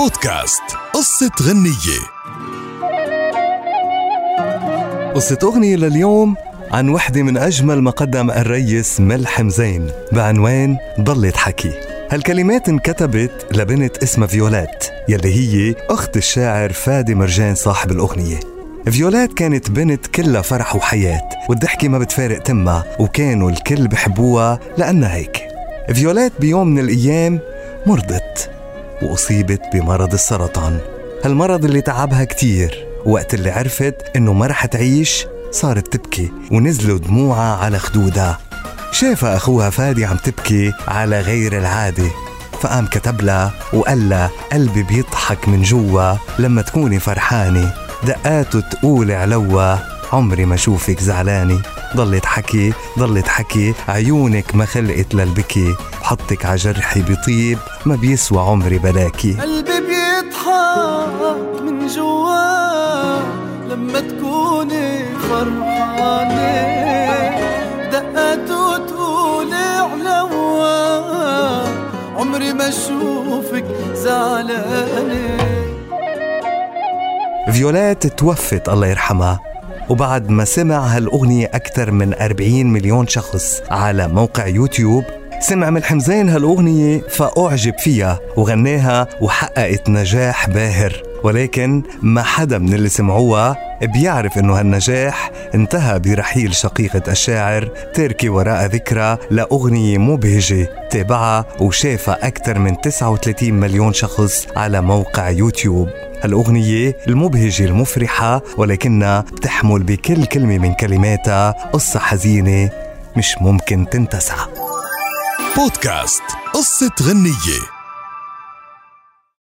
بودكاست. قصة غنية. قصة أغنية لليوم عن وحدة من أجمل ما قدم الريس ملحم زين بعنوان ضلت حكي. هالكلمات انكتبت لبنت اسمها فيولات يلي هي أخت الشاعر فادي مرجان صاحب الأغنية. فيولات كانت بنت كلها فرح وحياة والضحكة ما بتفارق تمها وكانوا الكل بحبوها لأنها هيك. فيولات بيوم من الأيام مرضت. وأصيبت بمرض السرطان. هالمرض اللي تعبها كتير. وقت اللي عرفت إنه ما رح تعيش صارت تبكي ونزلوا دموعها على خدودها. شافها أخوها فادي عم تبكي على غير العادة. فقام كتب لها وقال لها قلبي بيضحك من جوا لما تكوني فرحانة. دقاته تقول علوا. عمري ما شوفك زعلانة ضلت حكي ضلت حكي عيونك ما خلقت للبكي. حطك على جرحي بطيب ما بيسوى عمري بلاكي. قلبي بيضحك من جوا لما تكوني فرحانة. دقاته تقولي علوا عمري ما اشوفك زعلانة. فيولات توفت الله يرحمها. وبعد ما سمع هالأغنية أكثر من 40 مليون شخص على موقع يوتيوب سمع من حمزين هالأغنية فأعجب فيها وغناها وحققت نجاح باهر. ولكن ما حدا من اللي سمعوها بيعرف إنه هالنجاح انتهى برحيل شقيقة الشاعر تركي وراء ذكرى لأغنية مبهجة تابعها وشافها أكثر من 39 مليون شخص على موقع يوتيوب. هالأغنية المبهجة المفرحة ولكنها بتحمل بكل كلمة من كلماتها قصة حزينة مش ممكن تنتسى. بودكاست قصة غنية.